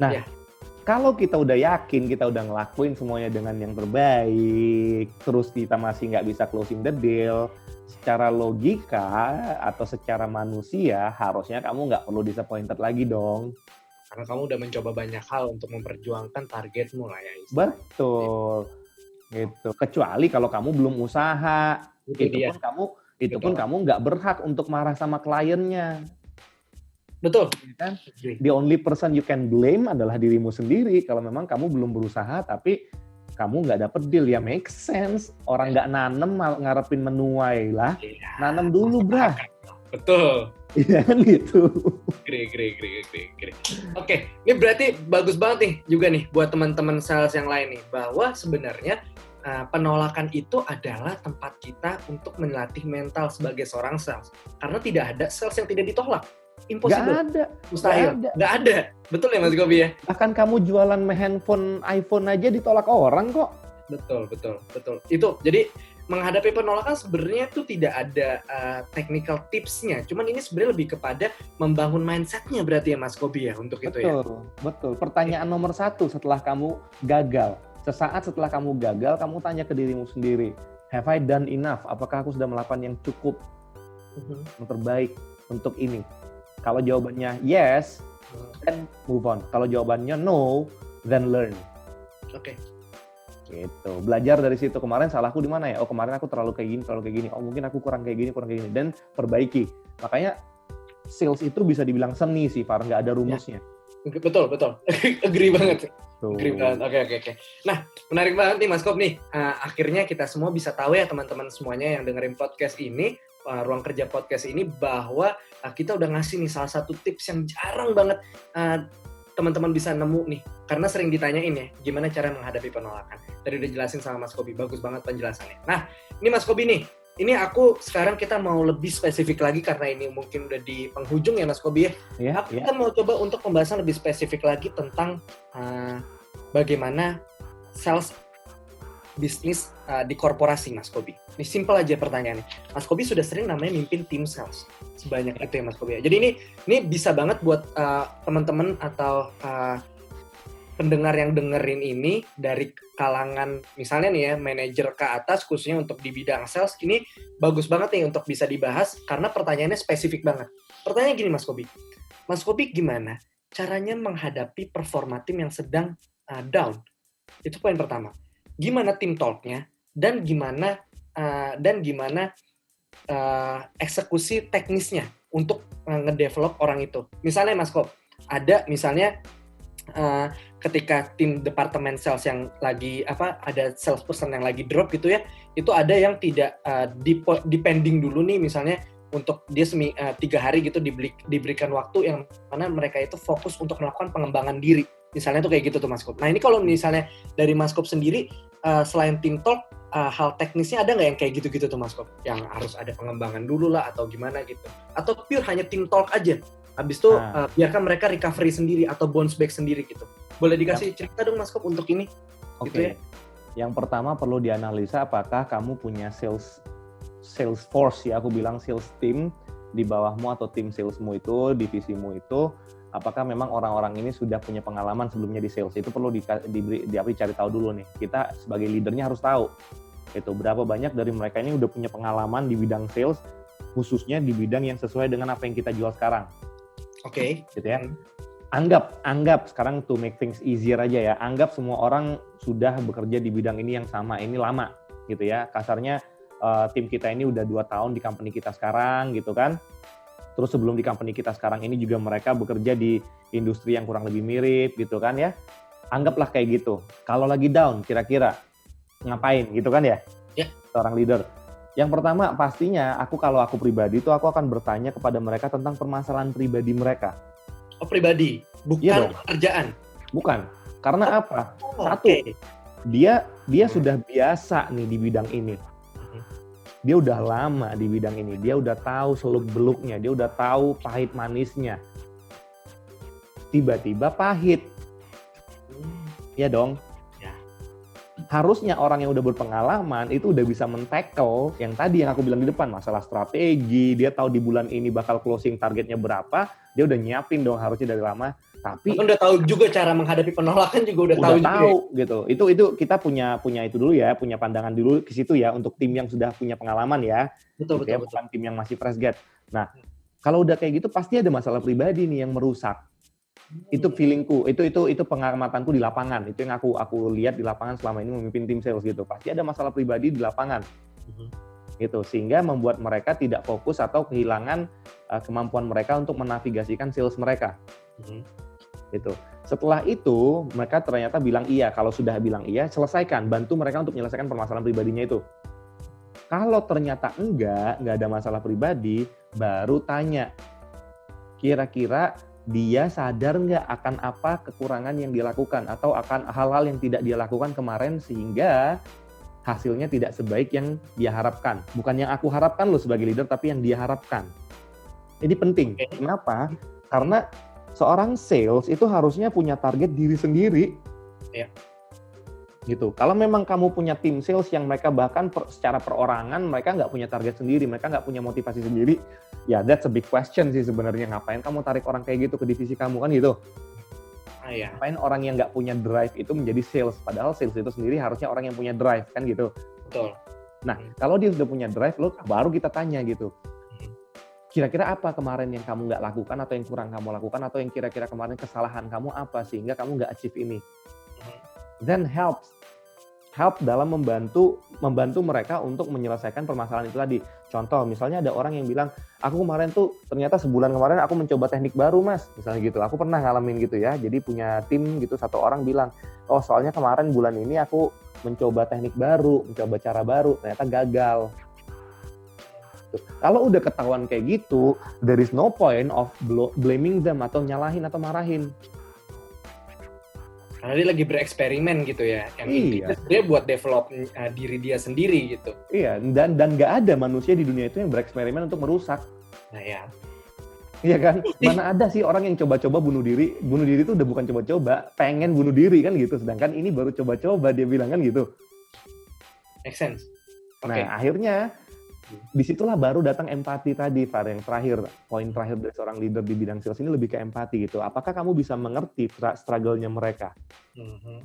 B: Nah, ya. kalau kita udah yakin, kita udah ngelakuin semuanya dengan yang terbaik, terus kita masih nggak bisa closing the deal, secara logika atau secara manusia harusnya kamu nggak perlu disappointed lagi dong.
A: Karena kamu udah mencoba banyak hal untuk memperjuangkan targetmu lah ya
B: betul. Gitu. Kecuali kalau kamu belum usaha. Itu, itu pun kamu itu betul. pun kamu nggak berhak untuk marah sama kliennya.
A: Betul.
B: Iya kan? The only person you can blame adalah dirimu sendiri. Kalau memang kamu belum berusaha tapi kamu nggak dapet deal ya make sense orang nggak nanem ngarepin menuai lah ya, nanem dulu brah
A: betul
B: Iya kan gitu.
A: Gre, gre, gre, gre, gre. Oke, ini berarti bagus banget nih juga nih buat teman-teman sales yang lain nih bahwa sebenarnya uh, penolakan itu adalah tempat kita untuk melatih mental sebagai seorang sales. Karena tidak ada sales yang tidak ditolak. Impossible.
B: Gak ada.
A: Mustahil. Gak ada. Gak ada. Betul ya Mas Gobi ya?
B: Bahkan kamu jualan handphone iPhone aja ditolak orang kok.
A: Betul, betul, betul. Itu jadi menghadapi penolakan sebenarnya itu tidak ada uh, technical tipsnya. Cuman ini sebenarnya lebih kepada membangun mindsetnya berarti ya Mas Kobi ya untuk
B: betul,
A: itu ya.
B: Betul, betul. Pertanyaan nomor satu setelah kamu gagal, sesaat setelah kamu gagal, kamu tanya ke dirimu sendiri, have I done enough? Apakah aku sudah melakukan yang cukup, uh-huh. yang terbaik untuk ini? Kalau jawabannya yes, then move on. Kalau jawabannya no, then learn.
A: Oke. Okay.
B: Gitu. Belajar dari situ. Kemarin salahku di mana ya? Oh, kemarin aku terlalu kayak gini, terlalu kayak gini. Oh, mungkin aku kurang kayak gini, kurang kayak gini. Dan perbaiki. Makanya sales itu bisa dibilang seni sih, Far. Nggak ada ya. rumusnya.
A: Ya. Betul, betul. Agree banget. Agree banget. Oke, oke, oke. Nah, menarik banget nih Mas Kop nih. Uh, akhirnya kita semua bisa tahu ya teman-teman semuanya yang dengerin podcast ini uh, ruang kerja podcast ini bahwa uh, kita udah ngasih nih salah satu tips yang jarang banget uh, teman-teman bisa nemu nih karena sering ditanyain ya gimana cara menghadapi penolakan tadi udah jelasin sama Mas Kobi bagus banget penjelasannya nah ini Mas Kobi nih ini aku sekarang kita mau lebih spesifik lagi karena ini mungkin udah di penghujung ya Mas Kobi ya. Yeah, aku yeah. kita mau coba untuk pembahasan lebih spesifik lagi tentang uh, bagaimana sales bisnis uh, di korporasi Mas Kobi. Ini simple aja pertanyaannya. Mas Kobi sudah sering namanya mimpin tim sales sebanyak itu ya Mas Kobi. Jadi ini ini bisa banget buat uh, teman-teman atau uh, pendengar yang dengerin ini dari kalangan misalnya nih ya manajer ke atas khususnya untuk di bidang sales ini bagus banget nih untuk bisa dibahas karena pertanyaannya spesifik banget. Pertanyaan gini Mas Kobi. Mas Kobi gimana caranya menghadapi performa tim yang sedang uh, down? Itu poin pertama gimana tim talknya dan gimana uh, dan gimana uh, eksekusi teknisnya untuk uh, ngedevelop orang itu. Misalnya Mas Kop, ada misalnya uh, ketika tim departemen sales yang lagi apa ada salesperson yang lagi drop gitu ya, itu ada yang tidak uh, depending dulu nih misalnya untuk dia semi uh, tiga hari gitu diberi, diberikan waktu yang mana mereka itu fokus untuk melakukan pengembangan diri misalnya tuh kayak gitu tuh Mas Kop. Nah ini kalau misalnya dari Mas Kop sendiri uh, selain tim talk uh, hal teknisnya ada nggak yang kayak gitu-gitu tuh Mas Kop? Yang harus ada pengembangan dulu lah atau gimana gitu? Atau pure hanya tim talk aja? Habis itu nah. uh, biarkan mereka recovery sendiri atau bounce back sendiri gitu. Boleh dikasih ya. cerita dong Mas Kop untuk ini?
B: Oke. Okay. Gitu ya? Yang pertama perlu dianalisa apakah kamu punya sales sales force ya aku bilang sales team di bawahmu atau tim salesmu itu divisimu itu apakah memang orang-orang ini sudah punya pengalaman sebelumnya di sales? Itu perlu di, di, di, cari tahu dulu nih. Kita sebagai leadernya harus tahu. Itu berapa banyak dari mereka ini udah punya pengalaman di bidang sales khususnya di bidang yang sesuai dengan apa yang kita jual sekarang.
A: Oke. Okay.
B: gitu ya. Hmm. anggap anggap sekarang to make things easier aja ya. Anggap semua orang sudah bekerja di bidang ini yang sama ini lama. Gitu ya. Kasarnya uh, tim kita ini udah dua tahun di company kita sekarang gitu kan Terus sebelum di company kita sekarang ini juga mereka bekerja di industri yang kurang lebih mirip gitu kan ya. Anggaplah kayak gitu. Kalau lagi down kira-kira ngapain gitu kan ya?
A: Ya.
B: Seorang leader. Yang pertama pastinya aku kalau aku pribadi itu aku akan bertanya kepada mereka tentang permasalahan pribadi mereka.
A: Oh pribadi, bukan
B: dong.
A: pekerjaan.
B: Bukan. Karena apa?
A: Oh,
B: Satu.
A: oke.
B: Dia dia sudah biasa nih di bidang ini. Dia udah lama di bidang ini. Dia udah tahu seluk beluknya. Dia udah tahu pahit manisnya. Tiba-tiba pahit, ya dong.
A: Ya.
B: Harusnya orang yang udah berpengalaman itu udah bisa men-tackle yang tadi yang aku bilang di depan masalah strategi. Dia tahu di bulan ini bakal closing targetnya berapa. Dia udah nyiapin dong harusnya dari lama. Tapi
A: Bahkan udah tahu juga cara menghadapi penolakan juga udah, tahu
B: udah
A: juga.
B: tahu gitu. Itu itu kita punya punya itu dulu ya, punya pandangan dulu ke situ ya untuk tim yang sudah punya pengalaman ya,
A: Betul
B: gitu ya,
A: betul betul.
B: bukan tim yang masih fresh grad. Nah, kalau udah kayak gitu pasti ada masalah pribadi nih yang merusak. Itu
A: Hmm.
B: feelingku, itu itu itu pengamatanku di lapangan. Itu yang aku aku lihat di lapangan selama ini memimpin tim sales gitu. Pasti ada masalah pribadi di lapangan.
A: Mhm.
B: Gitu, sehingga membuat mereka tidak fokus atau kehilangan uh, kemampuan mereka untuk menavigasikan sales mereka
A: Mhm.
B: Gitu. Setelah itu mereka ternyata bilang iya. Kalau sudah bilang iya, selesaikan. Bantu mereka untuk menyelesaikan permasalahan pribadinya itu. Kalau ternyata enggak, enggak ada masalah pribadi, baru tanya. Kira-kira dia sadar nggak akan apa kekurangan yang dilakukan atau akan hal-hal yang tidak dia lakukan kemarin sehingga hasilnya tidak sebaik yang dia harapkan. Bukan yang aku harapkan loh sebagai leader, tapi yang dia harapkan. Ini penting. Kenapa? Karena seorang sales itu harusnya punya target diri sendiri.
A: Iya.
B: Gitu. Kalau memang kamu punya tim sales yang mereka bahkan per- secara perorangan mereka nggak punya target sendiri, mereka nggak punya motivasi sendiri, ya that's a big question sih sebenarnya. Ngapain kamu tarik orang kayak gitu ke divisi kamu kan gitu?
A: Ah, ya.
B: Ngapain orang yang nggak punya drive itu menjadi sales? Padahal sales itu sendiri harusnya orang yang punya drive kan gitu.
A: Betul.
B: Nah, kalau dia sudah punya drive, lo baru kita tanya gitu. Kira-kira apa kemarin yang kamu nggak lakukan atau yang kurang kamu lakukan atau yang kira-kira kemarin kesalahan kamu apa sehingga kamu nggak achieve ini?
A: Mhm.
B: Then helps help dalam membantu membantu mereka untuk menyelesaikan permasalahan itu tadi. Contoh, misalnya ada orang yang bilang, aku kemarin tuh ternyata sebulan kemarin aku mencoba teknik baru mas, misalnya gitu. Aku pernah ngalamin gitu ya. Jadi punya tim gitu satu orang bilang, oh soalnya kemarin bulan ini aku mencoba teknik baru, mencoba cara baru, ternyata gagal. Tuh. Kalau udah ketahuan kayak gitu, there is no point of blaming them atau nyalahin atau marahin.
A: Karena dia lagi bereksperimen gitu ya. Yang
B: Iya.
A: dia buat develop uh, diri dia sendiri gitu.
B: Iya, dan dan nggak ada manusia di dunia itu yang bereksperimen untuk merusak.
A: Nah ya.
B: Iya kan? Mana ada sih orang yang coba-coba bunuh diri? Bunuh diri itu udah bukan coba-coba, pengen bunuh diri kan gitu. Sedangkan ini baru coba-coba dia bilang kan gitu.
A: Make sense. Oke.
B: Nah, akhirnya di situlah baru datang empati tadi, Far, yang terakhir. Poin terakhir dari seorang leader di bidang sales ini lebih ke empati gitu. Apakah kamu bisa mengerti struggle-nya mereka?
A: Mhm.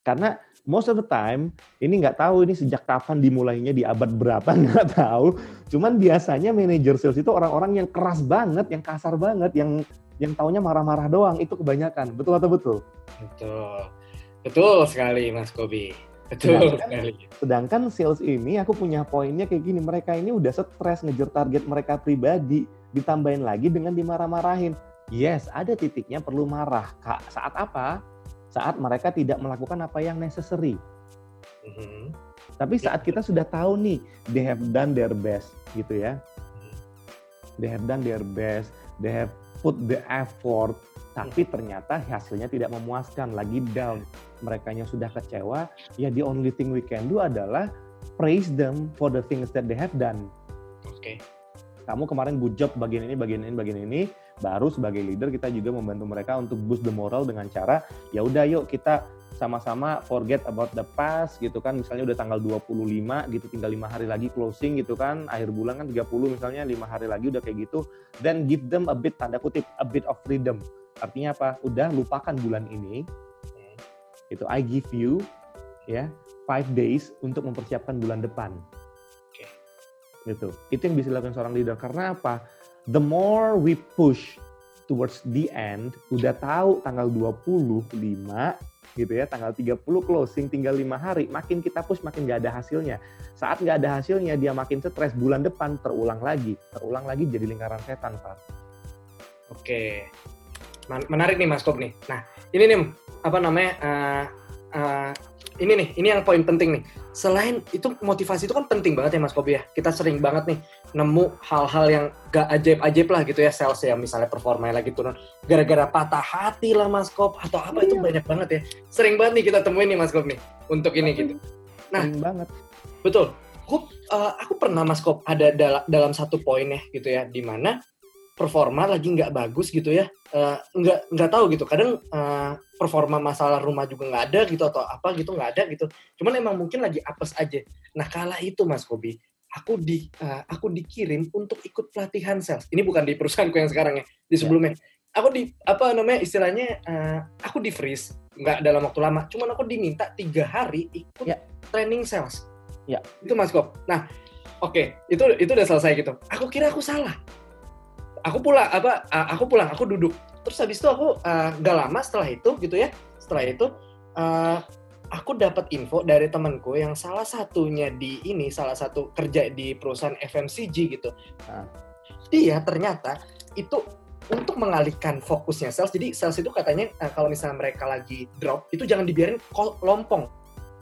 B: Karena most of the time, ini nggak tahu ini sejak kapan dimulainya di abad berapa, nggak tahu. Cuman biasanya manajer sales itu orang-orang yang keras banget, yang kasar banget, yang yang taunya marah-marah doang. Itu kebanyakan. Betul atau betul?
A: Betul. Betul sekali Mas Kobi. Betul
B: Sedangkan-
A: sekali.
B: Sedangkan sales ini aku punya poinnya kayak gini, mereka ini udah stres ngejar target mereka pribadi, ditambahin lagi dengan dimarah-marahin. Yes, ada titiknya perlu marah. Kak, saat apa? Saat mereka tidak melakukan apa yang necessary.
A: Mhm.
B: Tapi saat kita sudah tahu nih, they have done their best gitu ya. They have done their best, they have put the effort, tapi ternyata hasilnya tidak memuaskan, lagi down. Merekanya sudah kecewa, ya the only thing we can do adalah praise them for the things that they have done.
A: Oke.
B: Kamu kemarin good job bagian ini, bagian ini, bagian ini, baru sebagai leader kita juga membantu mereka untuk boost the moral dengan cara ya udah yuk kita sama-sama forget about the past gitu kan. Misalnya udah tanggal 25 gitu tinggal lima hari lagi closing gitu kan. Akhir bulan kan 30 misalnya lima hari lagi udah kayak gitu. Then give them a bit tanda kutip a bit of freedom. Artinya apa? Udah lupakan bulan ini. Itu I give you ya five days untuk mempersiapkan bulan depan.
A: Oke.
B: gitu. Itu yang bisa dilakukan seorang leader. Karena apa? The more we push towards the end udah tahu tanggal 25 gitu ya tanggal 30 closing tinggal lima hari makin kita push makin gak ada hasilnya saat nggak ada hasilnya dia makin stres bulan depan terulang lagi terulang lagi jadi lingkaran setan Pak
A: Oke. menarik nih Mas Kob nih. Nah, ini nih apa namanya? Uh, uh, ini nih, ini yang poin penting nih. Selain itu motivasi itu kan penting banget ya Mas Kobi ya. Kita sering banget nih nemu hal-hal yang gak ajaib-ajaib lah gitu ya sales ya misalnya performa lagi turun gara-gara patah hati lah Mas Kob atau apa itu iya. banyak banget ya. Sering banget nih kita temuin nih Mas Kob nih untuk ini gitu.
B: Nah, sering banget.
A: Betul. Aku, uh, aku pernah Mas Kob ada dal dalam satu poin ya gitu ya di mana performa lagi nggak bagus gitu ya uh, nggak nggak tahu gitu kadang uh, performa masalah rumah juga nggak ada gitu atau apa gitu nggak ada gitu cuman emang mungkin lagi apes aja nah kala itu mas Kobi aku di uh, aku dikirim untuk ikut pelatihan sales. Ini bukan di perusahaanku yang sekarang ya di ya. sebelumnya. Aku di apa namanya istilahnya uh, aku di freeze nggak dalam waktu lama. Cuman aku diminta tiga hari ikut ya. training sales. Ya. Itu mas Kob nah oke okay, itu itu udah selesai gitu. Aku kira aku salah. Aku pulang apa aku pulang aku duduk. Terus habis itu aku uh, gak lama setelah itu gitu ya setelah itu uh, aku dapat info dari temanku yang salah satunya di ini salah satu kerja di perusahaan FMCG gitu. Nah. dia ternyata itu untuk mengalihkan fokusnya sales jadi sales itu katanya uh, kalau misalnya mereka lagi drop itu jangan dibiarin lompong.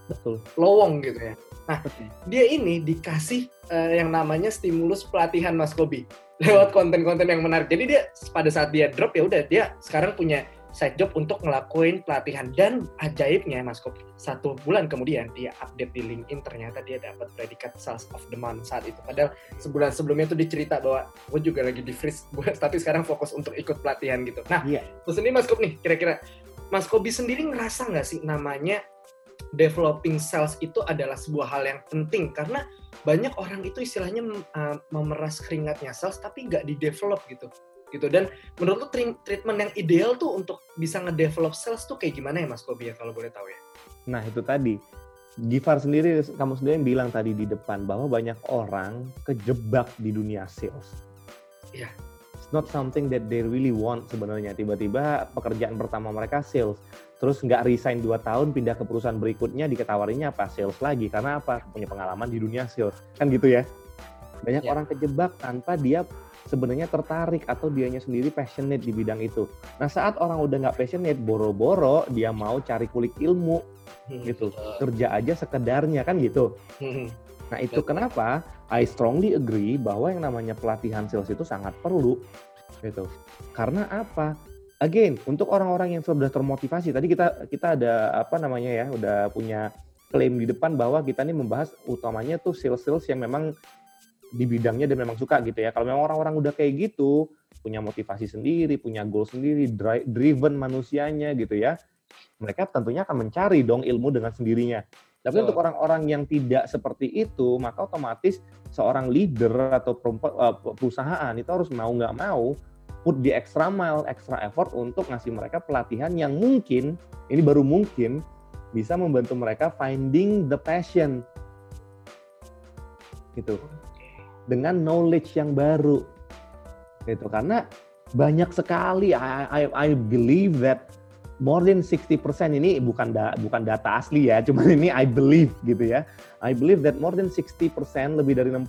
A: Betul. Lowong gitu ya. Nah dia ini dikasih uh, yang namanya stimulus pelatihan Mas Kobi lewat konten-konten yang menarik. Jadi dia pada saat dia drop ya udah dia sekarang punya side job untuk ngelakuin pelatihan. Dan ajaibnya Mas Kop satu bulan kemudian dia update di LinkedIn ternyata dia dapat predikat sales of the month saat itu. Padahal sebulan sebelumnya tuh dicerita bahwa gue juga lagi di freeze tapi sekarang fokus untuk ikut pelatihan gitu. Nah yeah. terus ini Mas Kop nih kira-kira Mas Kobi sendiri ngerasa nggak sih namanya developing sales itu adalah sebuah hal yang penting? Karena banyak orang itu istilahnya uh, memeras keringatnya sales tapi nggak di develop gitu gitu dan menurut lu treatment yang ideal tuh untuk bisa ngedevelop sales tuh kayak gimana ya Mas Kobi ya kalau boleh tahu ya?
B: Nah itu tadi Gifar sendiri kamu sendiri yang bilang tadi di depan bahwa banyak orang kejebak di dunia sales. Iya. Yeah. It's not something that they really want sebenarnya. Tiba-tiba pekerjaan pertama mereka sales terus nggak resign 2 tahun pindah ke perusahaan berikutnya diketawarinya apa sales lagi karena apa punya pengalaman di dunia sales kan gitu ya banyak ya. orang kejebak tanpa dia sebenarnya tertarik atau dianya sendiri passionate di bidang itu. Nah saat orang udah nggak passionate boro-boro dia mau cari kulik ilmu hmm, gitu. kerja aja sekedarnya kan gitu. Hmm. nah itu kenapa I strongly agree bahwa yang namanya pelatihan sales itu sangat perlu gitu. Karena apa? Again untuk orang-orang yang sudah termotivasi tadi kita kita ada apa namanya ya udah punya klaim di depan bahwa kita ini membahas utamanya tuh sales-sales yang memang di bidangnya dan memang suka gitu ya. Kalau memang orang-orang udah kayak gitu, punya motivasi sendiri, punya goal sendiri, driven manusianya gitu ya. Mereka tentunya akan mencari dong ilmu dengan sendirinya. Tapi so. untuk orang-orang yang tidak seperti itu, maka otomatis seorang leader atau eh, perusahaan itu harus mau nggak mau put di extra mile, extra effort untuk ngasih mereka pelatihan yang mungkin, ini baru mungkin, bisa membantu mereka finding the passion. Gitu. Dengan knowledge yang baru. Gitu. Karena banyak sekali, I, I, I believe that more than 60% ini bukan da, bukan data asli ya, cuma ini I believe gitu ya. I believe that more than 60% lebih dari 60%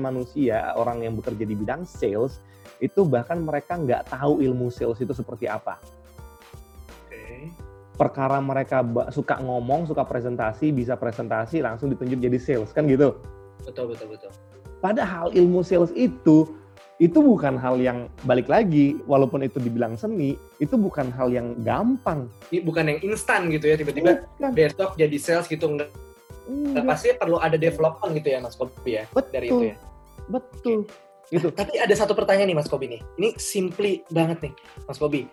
B: manusia orang yang bekerja di bidang sales itu bahkan mereka nggak tahu ilmu sales itu seperti apa. Okay. Perkara mereka suka ngomong, suka presentasi, bisa presentasi langsung ditunjuk jadi sales kan gitu.
A: Betul betul betul.
B: Padahal ilmu sales itu itu bukan hal yang balik lagi. Walaupun itu dibilang seni itu bukan hal yang gampang.
A: Ini bukan yang instan gitu ya tiba-tiba besok jadi sales gitu nggak hmm, pasti perlu ada development gitu ya mas Kopi ya
B: betul, dari itu ya. Betul. Okay
A: gitu. Tapi ada satu pertanyaan nih Mas Kobi nih. Ini simply banget nih Mas Kobi.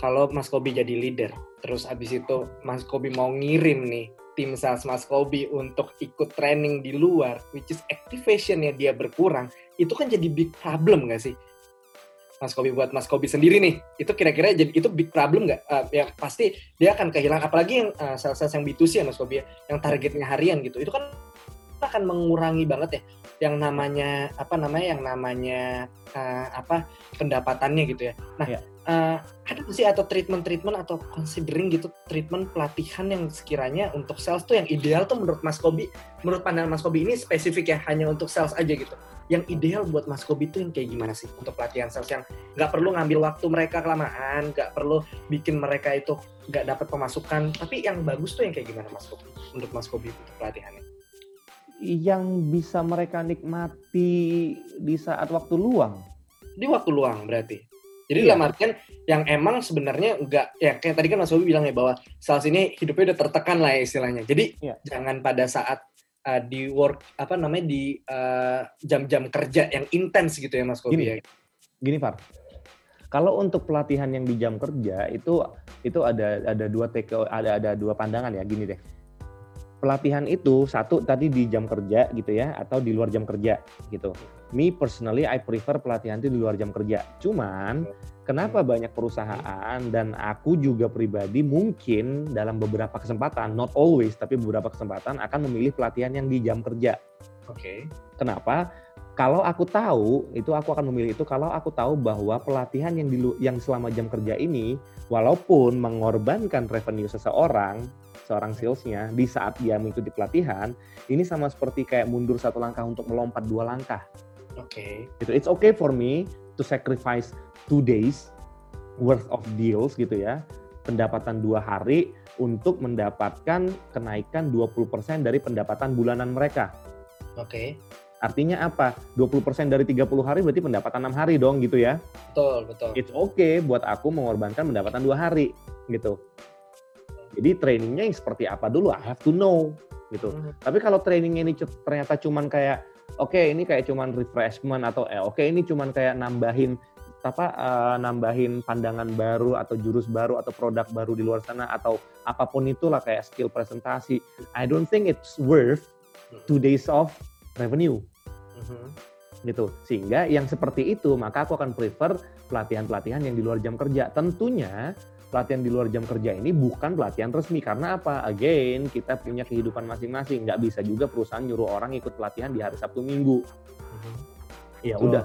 A: Kalau Mas Kobi jadi leader, terus abis itu Mas Kobi mau ngirim nih tim sales Mas Kobi untuk ikut training di luar, which is activationnya dia berkurang, itu kan jadi big problem nggak sih? Mas Kobi buat Mas Kobi sendiri nih, itu kira-kira jadi itu big problem nggak? Uh, ya pasti dia akan kehilangan, apalagi yang uh, sales-sales yang B2C ya Mas Kobi ya, yang targetnya harian gitu, itu kan akan mengurangi banget ya yang namanya apa namanya yang namanya uh, apa pendapatannya gitu ya. Nah, ya. Uh, ada sih atau treatment-treatment atau considering gitu treatment pelatihan yang sekiranya untuk sales tuh yang ideal tuh menurut Mas Kobi, menurut pandangan Mas Kobi ini spesifik ya hanya untuk sales aja gitu. Yang ideal buat Mas Kobi tuh yang kayak gimana sih untuk pelatihan sales yang nggak perlu ngambil waktu mereka kelamaan, nggak perlu bikin mereka itu nggak dapat pemasukan, tapi yang bagus tuh yang kayak gimana Mas Kobi untuk Mas Kobi untuk pelatihannya?
B: Yang bisa mereka nikmati di saat waktu luang.
A: Di waktu luang berarti. Jadi iya. dalam artian yang emang sebenarnya enggak ya kayak tadi kan Mas Bobi bilang ya bahwa sales ini hidupnya udah tertekan lah ya istilahnya. Jadi iya. jangan pada saat uh, di work apa namanya di uh, jam-jam uh, kerja yang intens gitu ya Mas Bobi ya.
B: Gini Far. Kalau untuk pelatihan yang di jam kerja itu itu ada ada dua take ada ada dua pandangan ya gini deh pelatihan itu satu tadi di jam kerja gitu ya atau di luar jam kerja gitu. Me personally I prefer pelatihan itu di luar jam kerja. Cuman kenapa banyak perusahaan dan aku juga pribadi mungkin dalam beberapa kesempatan, not always tapi beberapa kesempatan akan memilih pelatihan yang di jam kerja.
A: Oke. Okay.
B: Kenapa? Kalau aku tahu, itu aku akan memilih itu kalau aku tahu bahwa pelatihan yang di yang selama jam kerja ini walaupun mengorbankan revenue seseorang, seorang salesnya di saat dia mengikuti pelatihan ini sama seperti kayak mundur satu langkah untuk melompat dua langkah.
A: Oke.
B: Okay. Itu it's okay for me to sacrifice two days worth of deals gitu ya pendapatan dua hari untuk mendapatkan kenaikan 20% dari pendapatan bulanan mereka.
A: Oke. Okay.
B: Artinya apa? 20% dari 30 hari berarti pendapatan 6 hari dong gitu ya.
A: Betul, betul.
B: It's okay buat aku mengorbankan pendapatan dua hari gitu. Jadi trainingnya yang seperti apa dulu, I have to know gitu. Hmm. Tapi kalau training ini ternyata cuman kayak oke okay, ini kayak cuman refreshment atau eh oke okay, ini cuman kayak nambahin apa uh, nambahin pandangan baru atau jurus baru atau produk baru di luar sana atau apa pun itulah kayak skill presentasi. I don't think it's worth two days of revenue. Mm-hmm. gitu sehingga yang seperti itu maka aku akan prefer pelatihan-pelatihan yang di luar jam kerja tentunya pelatihan di luar jam kerja ini bukan pelatihan resmi karena apa? Again, kita punya kehidupan masing-masing. Nggak bisa juga perusahaan nyuruh orang ikut pelatihan di hari Sabtu Minggu. Mm-hmm. Ya oh. udah.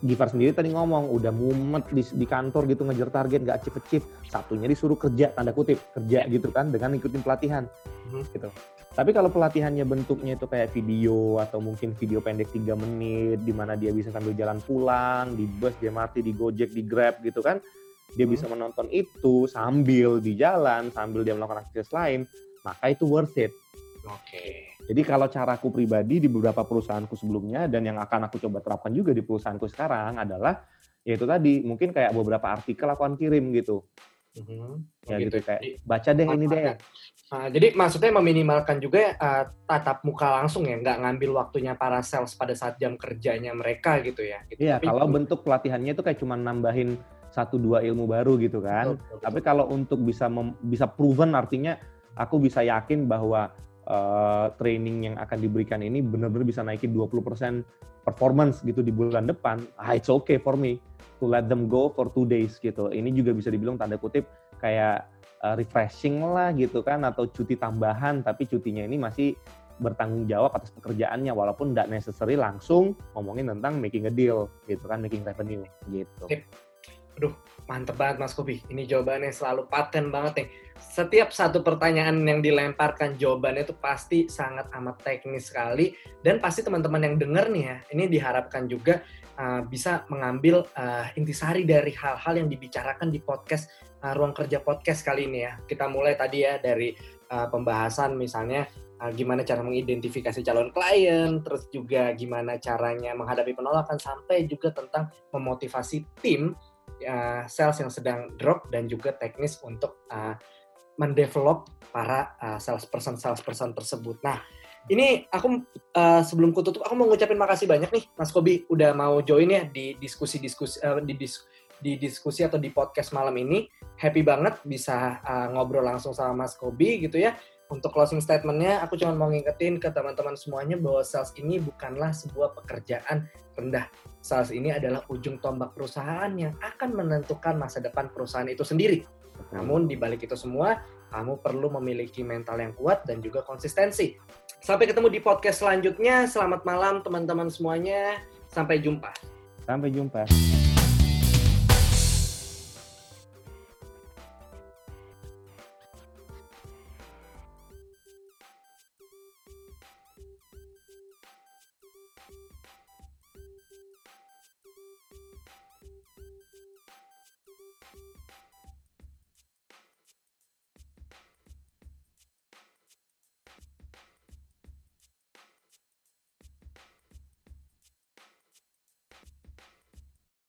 B: Gifar sendiri tadi ngomong udah mumet di, di kantor gitu ngejar target nggak achieve achieve satunya disuruh kerja tanda kutip kerja gitu kan dengan ikutin pelatihan mm-hmm. gitu tapi kalau pelatihannya bentuknya itu kayak video atau mungkin video pendek tiga menit di mana dia bisa sambil jalan pulang di bus di MRT di Gojek di Grab gitu kan dia hmm. bisa menonton itu sambil di jalan, sambil dia melakukan aktivitas lain, maka itu worth it.
A: Oke. Okay.
B: Jadi kalau caraku pribadi di beberapa perusahaanku sebelumnya dan yang akan aku coba terapkan juga di perusahaanku sekarang adalah yaitu tadi mungkin kayak beberapa artikel aku akan kirim gitu. Mm-hmm. Ya gitu, gitu kayak baca deh ini deh.
A: Nah, jadi maksudnya meminimalkan juga uh, tatap muka langsung ya, nggak ngambil waktunya para sales pada saat jam kerjanya mereka gitu ya. Gitu.
B: Iya, kalau bentuk pelatihannya itu kayak cuma nambahin satu dua ilmu baru gitu kan. Betul, betul, Tapi kalau untuk bisa mem, bisa proven artinya aku bisa yakin bahwa uh, training yang akan diberikan ini benar-benar bisa naikin 20% performance gitu di bulan depan. Ah, it's okay for me to let them go for two days gitu. Ini juga bisa dibilang tanda kutip kayak uh, refreshing lah gitu kan atau cuti tambahan tapi cutinya ini masih bertanggung jawab atas pekerjaannya walaupun tidak necessary langsung ngomongin tentang making a deal gitu kan making revenue gitu.
A: Aduh, mantep banget Mas Kobi. Ini jawabannya selalu paten banget nih. Setiap satu pertanyaan yang dilemparkan jawabannya itu pasti sangat amat teknis sekali dan pasti teman-teman yang dengar nih ya, ini diharapkan juga uh, bisa mengambil uh, intisari dari hal-hal yang dibicarakan di podcast uh, Ruang Kerja Podcast kali ini ya. Kita mulai tadi ya dari uh, pembahasan misalnya gimana cara mengidentifikasi calon klien, terus juga gimana caranya menghadapi penolakan sampai juga tentang memotivasi tim uh, sales yang sedang drop dan juga teknis untuk uh, mendevelop para uh, salesperson salesperson tersebut. Nah, ini aku uh, sebelum kututup aku mau ngucapin makasih banyak nih Mas Kobi udah mau join ya di diskusi-diskusi uh, di dis di diskusi atau di podcast malam ini. Happy banget bisa uh, ngobrol langsung sama Mas Kobi gitu ya untuk closing statementnya, aku cuma mau ngingetin ke teman-teman semuanya bahwa sales ini bukanlah sebuah pekerjaan rendah. Sales ini adalah ujung tombak perusahaan yang akan menentukan masa depan perusahaan itu sendiri. Namun di balik itu semua, kamu perlu memiliki mental yang kuat dan juga konsistensi. Sampai ketemu di podcast selanjutnya. Selamat malam teman-teman semuanya. Sampai jumpa.
B: Sampai jumpa.